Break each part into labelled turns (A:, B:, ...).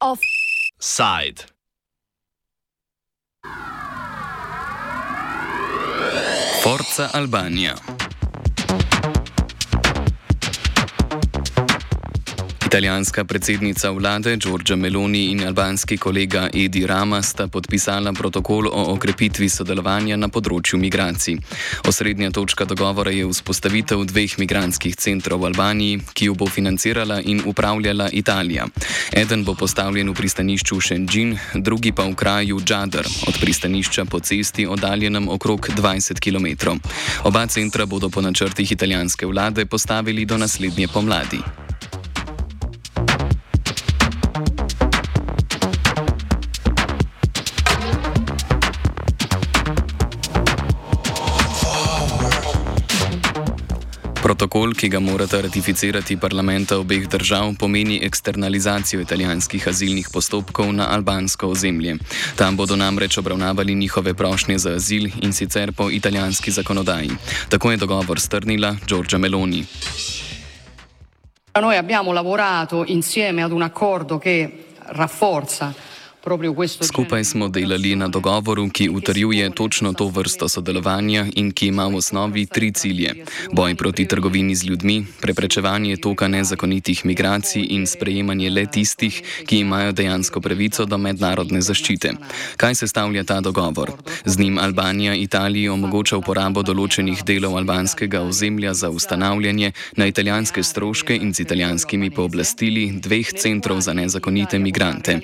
A: Offside. Forza Albania. Italijanska predsednica vlade Giorgia Meloni in albanski kolega Edi Rama sta podpisala protokol o okrepitvi sodelovanja na področju migracij. Osrednja točka dogovora je vzpostavitev dveh migranskih centrov v Albaniji, ki jo bo financirala in upravljala Italija. Eden bo postavljen v pristanišču Šenžin, drugi pa v kraju Džadr, od pristanišča po cesti oddaljenem okrog 20 km. Oba centra bodo po načrtih italijanske vlade postavili do naslednje pomladi. Protokol, ki ga morata ratificirati parlamenta obeh držav, pomeni eksternalizacijo italijanskih azilnih postopkov na albansko ozemlje. Tam bodo namreč obravnavali njihove prošnje za azil in sicer po italijanski zakonodaji. Tako je dogovor strnila Giorgia Meloni.
B: Noi abbiamo lavorato insieme ad un accordo che rafforza
A: Skupaj smo delali na dogovoru, ki utrjuje točno to vrsto sodelovanja in ki ima v osnovi tri cilje: boj proti trgovini z ljudmi, preprečevanje toka nezakonitih migracij in sprejemanje le tistih, ki imajo dejansko pravico do mednarodne zaščite. Kaj se stavlja ta dogovor? Z njim Albanija Italiji omogoča uporabo določenih delov albanskega ozemlja za ustanavljanje na italijanske stroške in z italijanskimi pooblastili dveh centrov za nezakonite migrante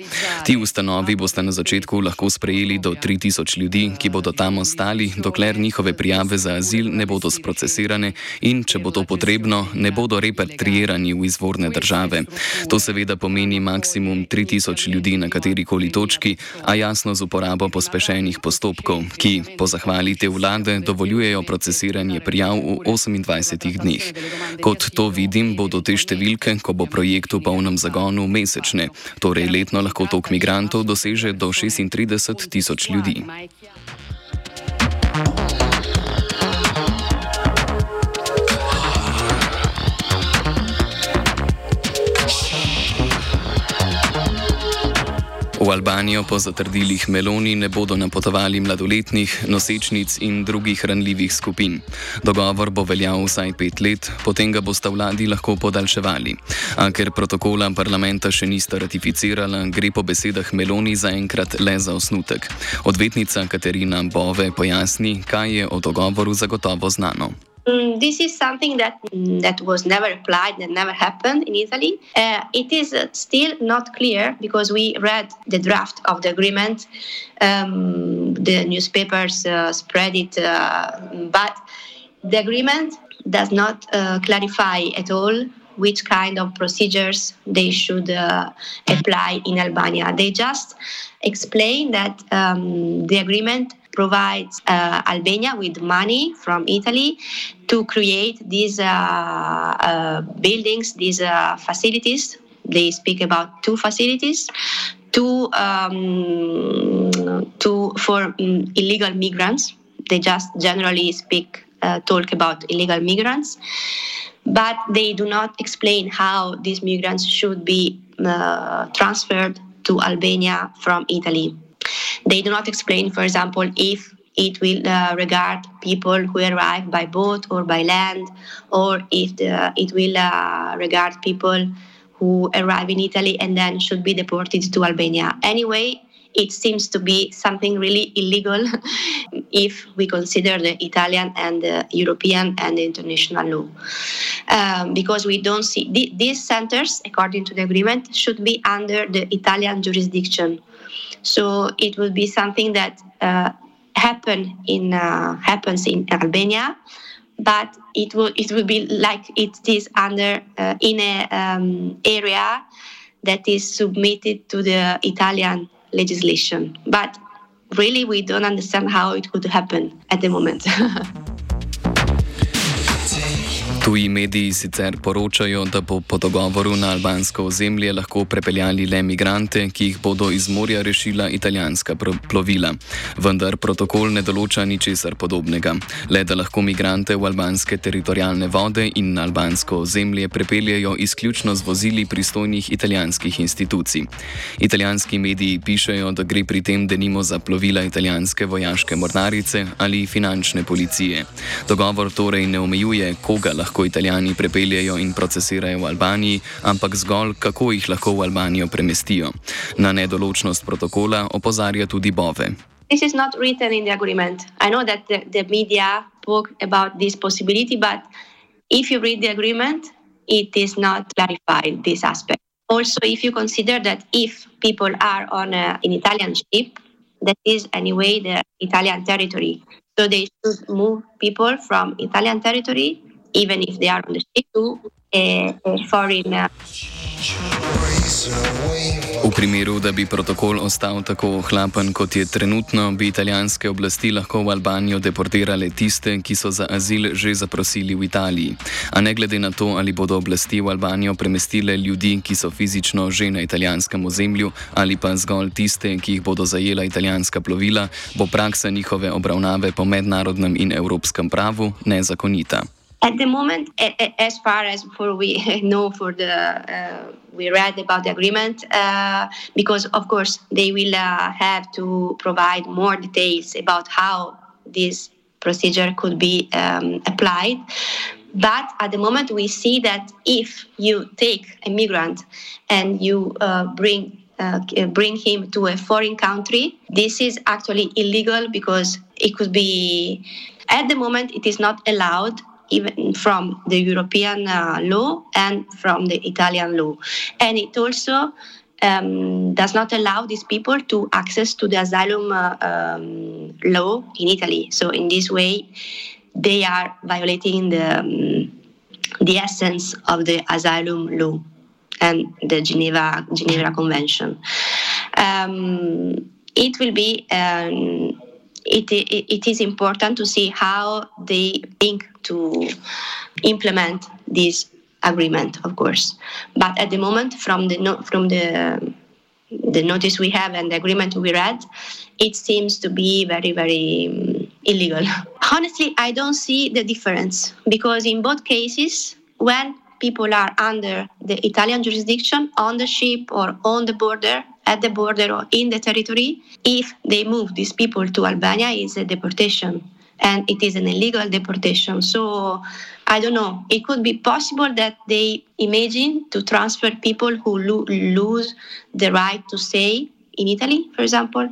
A: ustanovi boste na začetku lahko sprejeli do 3000 ljudi, ki bodo tam ostali, dokler njihove prijave za azil ne bodo sprocesirane in, če bo to potrebno, ne bodo repatriirani v izvorne države. To seveda pomeni maksimum 3000 ljudi na kateri koli točki, a jasno z uporabo pospešenih postopkov, ki po zahvali te vlade dovoljujejo procesiranje prijav v 28 dneh. Kot to vidim, bodo te številke, ko bo projekt v polnem zagonu, mesečne, torej letno lahko tok migrantov doseže do 36 tisoč ljudi. V Albanijo po zatrdilih Meloni ne bodo napotovali mladoletnih, nosečnic in drugih ranljivih skupin. Dogovor bo veljal vsaj pet let, potem ga boste vladi lahko podaljševali. A ker protokola parlamenta še nista ratificirala, gre po besedah Meloni zaenkrat le za osnutek. Odvetnica Katerina Bove pojasni, kaj je o dogovoru zagotovo znano.
C: Mm, this is something that that was never applied that never happened in Italy. Uh, it is still not clear because we read the draft of the agreement. Um, the newspapers uh, spread it, uh, but the agreement does not uh, clarify at all which kind of procedures they should uh, apply in Albania. They just explain that um, the agreement provides uh, Albania with money from Italy to create these uh, uh, buildings, these uh, facilities. They speak about two facilities, two um, two for um, illegal migrants. They just generally speak uh, talk about illegal migrants, but they do not explain how these migrants should be uh, transferred to Albania from Italy. They do not explain, for example, if it will uh, regard people who arrive by boat or by land, or if the, it will uh, regard people who arrive in Italy and then should be deported to Albania. Anyway, it seems to be something really illegal if we consider the Italian and the European and the international law. Um, because we don't see th- these centers, according to the agreement, should be under the Italian jurisdiction. So it will be something that uh, happen in uh, happens in Albania, but it will it will be like it is under uh, in a um, area that is submitted to the Italian legislation. But really, we don't understand how it could happen at the moment.
A: Tuji mediji sicer poročajo, da bo po dogovoru na albansko ozemlje lahko prepeljali le migrante, ki jih bodo iz morja rešila italijanska plovila. Vendar protokol ne določa ničesar podobnega. Le da lahko migrante v albanske teritorijalne vode in na albansko ozemlje prepeljajo izključno z vozili pristojnih italijanskih institucij. Italijanski mediji pišejo, da gre pri tem denimo za plovila italijanske vojaške mornarice ali finančne policije. Dogovor torej ne omejuje, koga lahko lahko italijani prepeljejo in procesirajo v Albaniji, ampak zgolj kako jih lahko v Albanijo premestijo. Na nedoločnost protokola opozarja tudi Bove.
C: This is not written in the agreement. I know that the, the media spoke about this possibility, but if you read the agreement, it is not clarified this aspect. Also, if you consider that if people are on a, an Italian ship, that is anyway the Italian territory. So they should move people from Italian territory even if they are on the to a, a foreign.
A: V primeru, da bi protokol ostal tako ohlapen, kot je trenutno, bi italijanske oblasti lahko v Albanijo deportirale tiste, ki so za azil že zaprosili v Italiji. A ne glede na to, ali bodo oblasti v Albanijo premestile ljudi, ki so fizično že na italijanskem ozemlju, ali pa zgolj tiste, ki jih bodo zajela italijanska plovila, bo praksa njihove obravnave po mednarodnem in evropskem pravu nezakonita.
C: At the moment, as far as for we know for the uh, we read about the agreement, uh, because of course they will uh, have to provide more details about how this procedure could be um, applied. But at the moment, we see that if you take a migrant and you uh, bring uh, bring him to a foreign country, this is actually illegal because it could be. At the moment, it is not allowed even from the European uh, law and from the Italian law. And it also um, does not allow these people to access to the asylum uh, um, law in Italy. So in this way, they are violating the um, the essence of the asylum law and the Geneva Geneva Convention. Um, it will be um, it, it, is important to see how they think to implement this agreement, of course. But at the moment, from the no, from the the notice we have and the agreement we read, it seems to be very very um, illegal. Honestly, I don't see the difference because in both cases, when people are under the Italian jurisdiction on the ship or on the border, at the border or in the territory, if they move these people to Albania, is a deportation and it is an illegal deportation. So I don't know. It could be possible that they imagine to transfer people who lo- lose the right to stay in Italy, for example,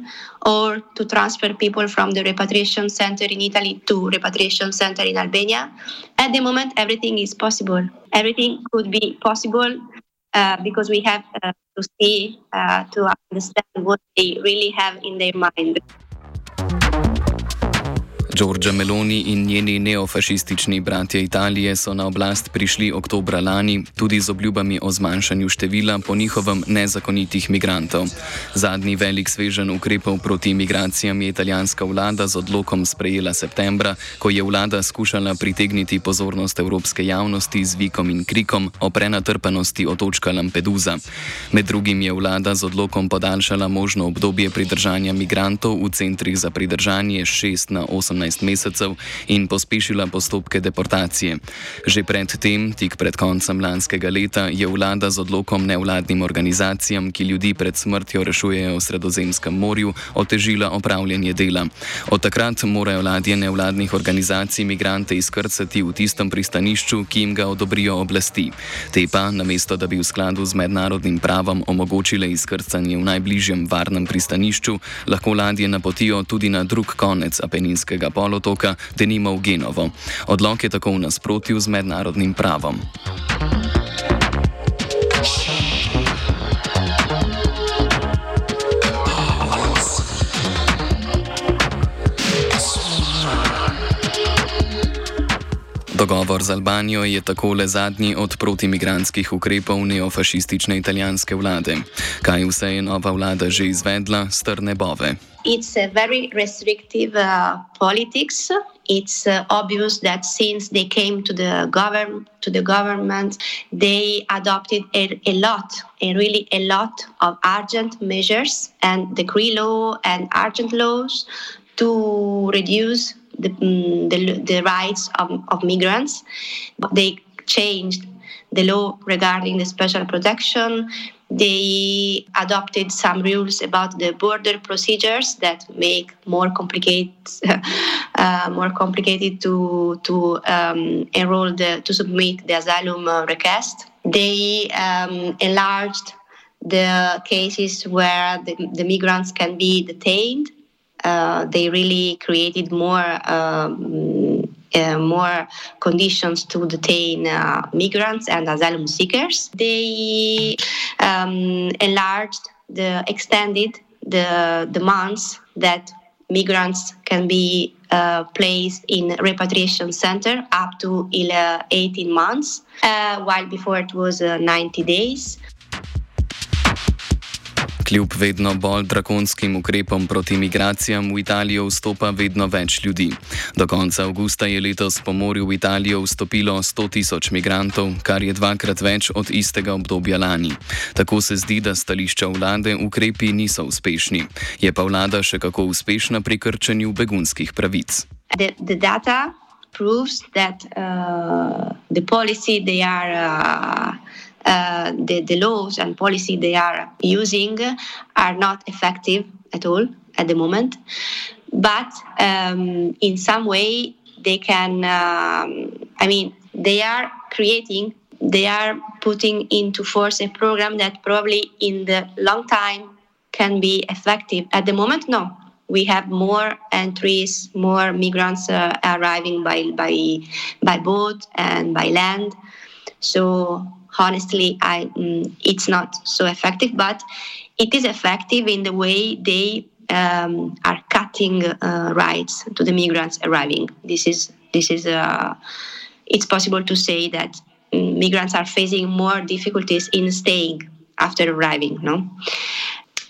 C: or to transfer people from the repatriation center in Italy to repatriation center in Albania. At the moment, everything is possible. Everything could be possible uh, because we have uh, to see uh, to understand what they really have in their mind.
A: Giorgia Meloni in njeni neofašistični bratje Italije so na oblast prišli oktobra lani tudi z obljubami o zmanjšanju števila po njihovem nezakonitih migrantov. Zadnji velik svežen ukrepov proti migracijam je italijanska vlada z odlokom sprejela septembra, ko je vlada skušala pritegniti pozornost evropske javnosti z vikom in krikom o prenatrpanosti otočka Lampedusa. Med drugim je vlada z odlokom podaljšala možno obdobje pridržanja migrantov v centrih za pridržanje 6 na 18. 12 mesecev in pospešila postopke deportacije. Že predtem, tik pred koncem lanskega leta, je vlada z odlokom nevladnim organizacijam, ki ljudi pred smrtjo rešujejo v Sredozemskem morju, otežila opravljanje dela. Od takrat morajo ladje nevladnih organizacij imigrante izkrcati v tistem pristanišču, ki jim ga odobrijo oblasti. Te pa, namesto da bi v skladu z mednarodnim pravom omogočile izkrcanje v najbližjem varnem pristanišču, lahko ladje napotijo tudi na drug konec Apeninskega polotoka, denimo v Genovo. Odlok je tako v nasprotju z mednarodnim pravom. Dogovor z Albanijo je tako le zadnji od protimigranskih ukrepov neofašistične italijanske vlade. Kaj vse je nova vlada že izvedla, strne bove.
C: It's a very restrictive uh, politics. It's uh, obvious that since they came to the government, to the government, they adopted a, a lot, a really a lot of urgent measures and decree law and urgent laws to reduce the, mm, the, the rights of, of migrants. They changed the law regarding the special protection. They adopted some rules about the border procedures that make more complicated, uh, more complicated to to um, enroll the to submit the asylum uh, request. They um, enlarged the cases where the, the migrants can be detained uh, they really created more um, uh, more conditions to detain uh, migrants and asylum seekers. They um, enlarged the extended the the months that migrants can be uh, placed in repatriation center up to 18 months, uh, while before it was uh, 90 days.
A: Kljub vedno bolj drakonskim ukrepom proti migracijam v Italijo vstopa vedno več ljudi. Do konca avgusta je letos po morju v Italijo vstopilo 100 tisoč migrantov, kar je dvakrat več od istega obdobja lani. Tako se zdi, da stališča vlade ukrepi niso uspešni. Je pa vlada še kako uspešna pri krčenju begunskih pravic.
C: The, the proves that uh, the policy they are uh, uh, the, the laws and policy they are using are not effective at all at the moment. But um, in some way, they can, um, I mean, they are creating, they are putting into force a program that probably in the long time can be effective. At the moment, no. We have more entries, more migrants uh, arriving by, by, by boat and by land. So honestly, I mm, it's not so effective, but it is effective in the way they um, are cutting uh, rights to the migrants arriving. This is this is uh, it's possible to say that mm, migrants are facing more difficulties in staying after arriving. No,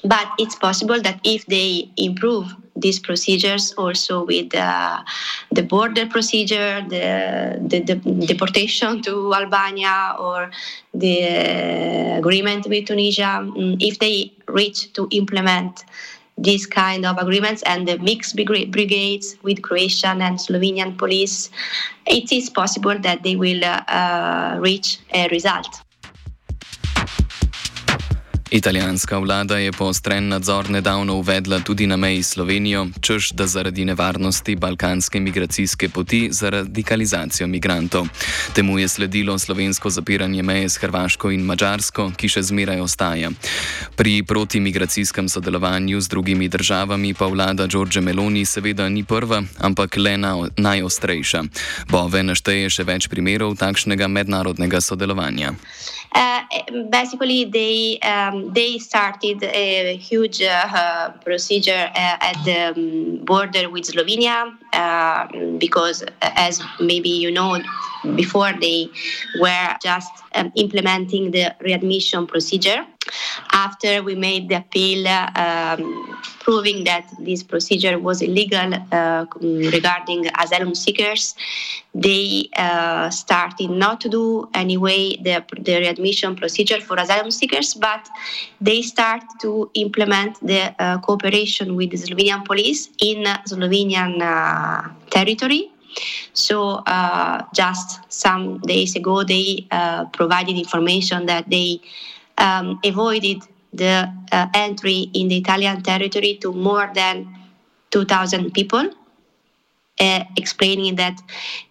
C: but it's possible that if they improve these procedures also with uh, the border procedure, the, the, the, deportation to Albania, or the agreement with Tunisia, mm, if they reach to implement these kind of agreements and the mixed brigades with Croatian and Slovenian police, it is possible that they will uh, uh, reach a result.
A: Italijanska vlada je poostren nadzor nedavno uvedla tudi na meji s Slovenijo, čež da zaradi nevarnosti balkanske migracijske poti za radikalizacijo migrantov. Temu je sledilo slovensko zapiranje meje s Hrvaško in Mačarsko, ki še zmeraj ostaja. Pri protimigracijskem sodelovanju z drugimi državami pa vlada Đorđe Meloni seveda ni prva, ampak le na, najostrejša. Bove našteje še več primerov takšnega mednarodnega sodelovanja.
C: Uh, basically, they um, they started a huge uh, procedure uh, at the um, border with Slovenia uh, because, as maybe you know, before they were just um, implementing the readmission procedure. After we made the appeal um, proving that this procedure was illegal uh, regarding asylum seekers, they uh, started not to do anyway the, the readmission procedure for asylum seekers, but they start to implement the uh, cooperation with the Slovenian police in Slovenian uh, territory. So uh, just some days ago, they uh, provided information that they um, avoided the uh, entry in the Italian territory to more than 2,000 people, uh, explaining that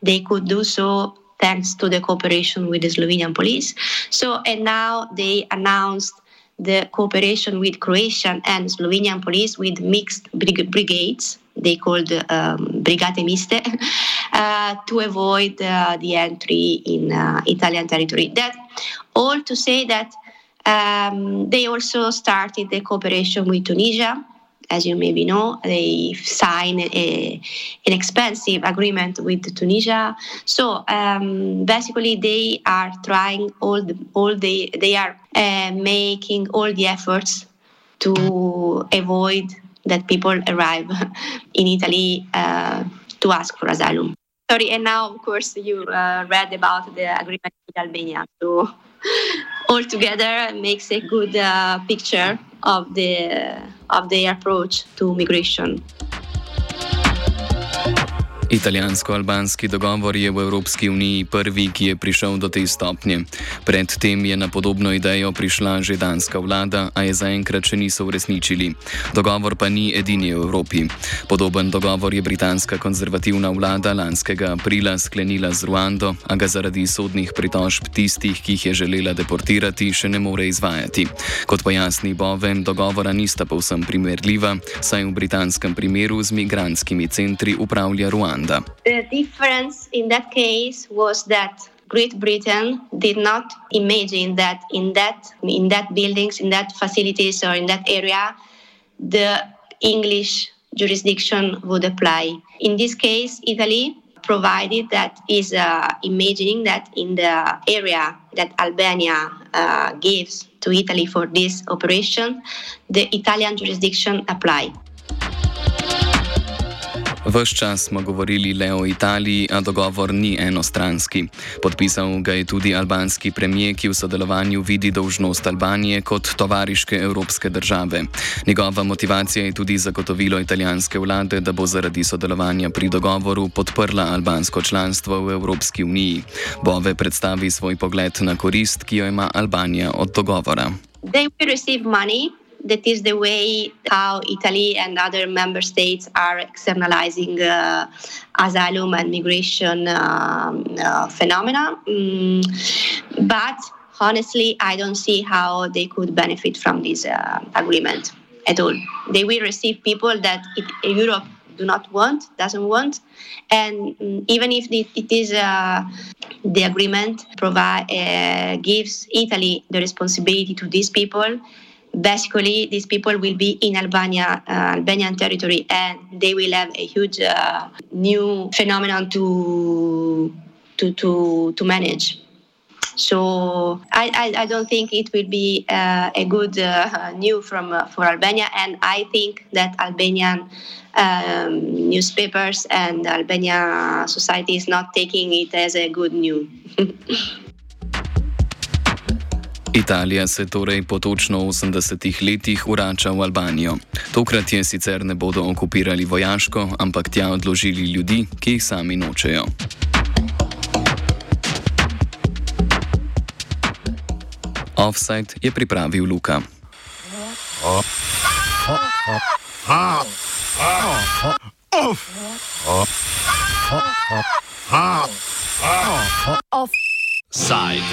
C: they could do so thanks to the cooperation with the Slovenian police. So, and now they announced the cooperation with Croatian and Slovenian police with mixed brig- brigades they called um, Brigate Miste, uh, to avoid uh, the entry in uh, Italian territory. That all to say that um, they also started the cooperation with Tunisia. as you maybe know, they signed a, an expensive agreement with Tunisia. So um, basically, they are trying all the all the they are uh, making all the efforts to avoid that people arrive in Italy uh, to ask for asylum. Sorry, and now of course you uh, read about the agreement with Albania. So altogether makes a good uh, picture of the of their approach to migration.
A: Italijansko-albanski dogovor je v Evropski uniji prvi, ki je prišel do te stopnje. Predtem je na podobno idejo prišla že danska vlada, a je zaenkrat še niso uresničili. Dogovor pa ni edini v Evropi. Podoben dogovor je britanska konzervativna vlada lanskega aprila sklenila z Ruando, a ga zaradi sodnih pritožb tistih, ki jih je želela deportirati, še ne more izvajati. Kot pojasni Boven, dogovora nista povsem primerljiva, saj v britanskem primeru z migranskimi centri upravlja Ruando.
C: The difference in that case was that Great Britain did not imagine that in that in that buildings, in that facilities, or in that area, the English jurisdiction would apply. In this case, Italy provided that is uh, imagining that in the area that Albania uh, gives to Italy for this operation, the Italian jurisdiction apply.
A: Ves čas smo govorili le o Italiji, a dogovor ni enostranski. Podpisal ga je tudi albanski premijer, ki v sodelovanju vidi dolžnost Albanije kot tovariške evropske države. Njegova motivacija je tudi zagotovilo italijanske vlade, da bo zaradi sodelovanja pri dogovoru podprla albansko članstvo v Evropski uniji. Bove predstavi svoj pogled na korist, ki jo ima Albanija od dogovora.
C: They will receive money that is the way how Italy and other member states are externalizing uh, asylum and migration um, uh, phenomena. Mm, but honestly, I don't see how they could benefit from this uh, agreement at all. They will receive people that it, Europe do not want, doesn't want, and um, even if it, it is uh, the agreement provide uh, gives Italy the responsibility to these people basically these people will be in Albania, uh, Albanian territory, and they will have a huge uh, new phenomenon to to to to manage. So I, I, I don't think it will be uh, a good uh, news from uh, for Albania, and I think that Albanian um, newspapers and Albania society is not taking it as a good news.
A: Italija se torej po točno 80 letih vrača v Albanijo. Tokrat je sicer ne bodo okupirali vojaško, ampak tja odložili ljudi, ki jih sami nočejo. Offside je pripravil Luka. Offside.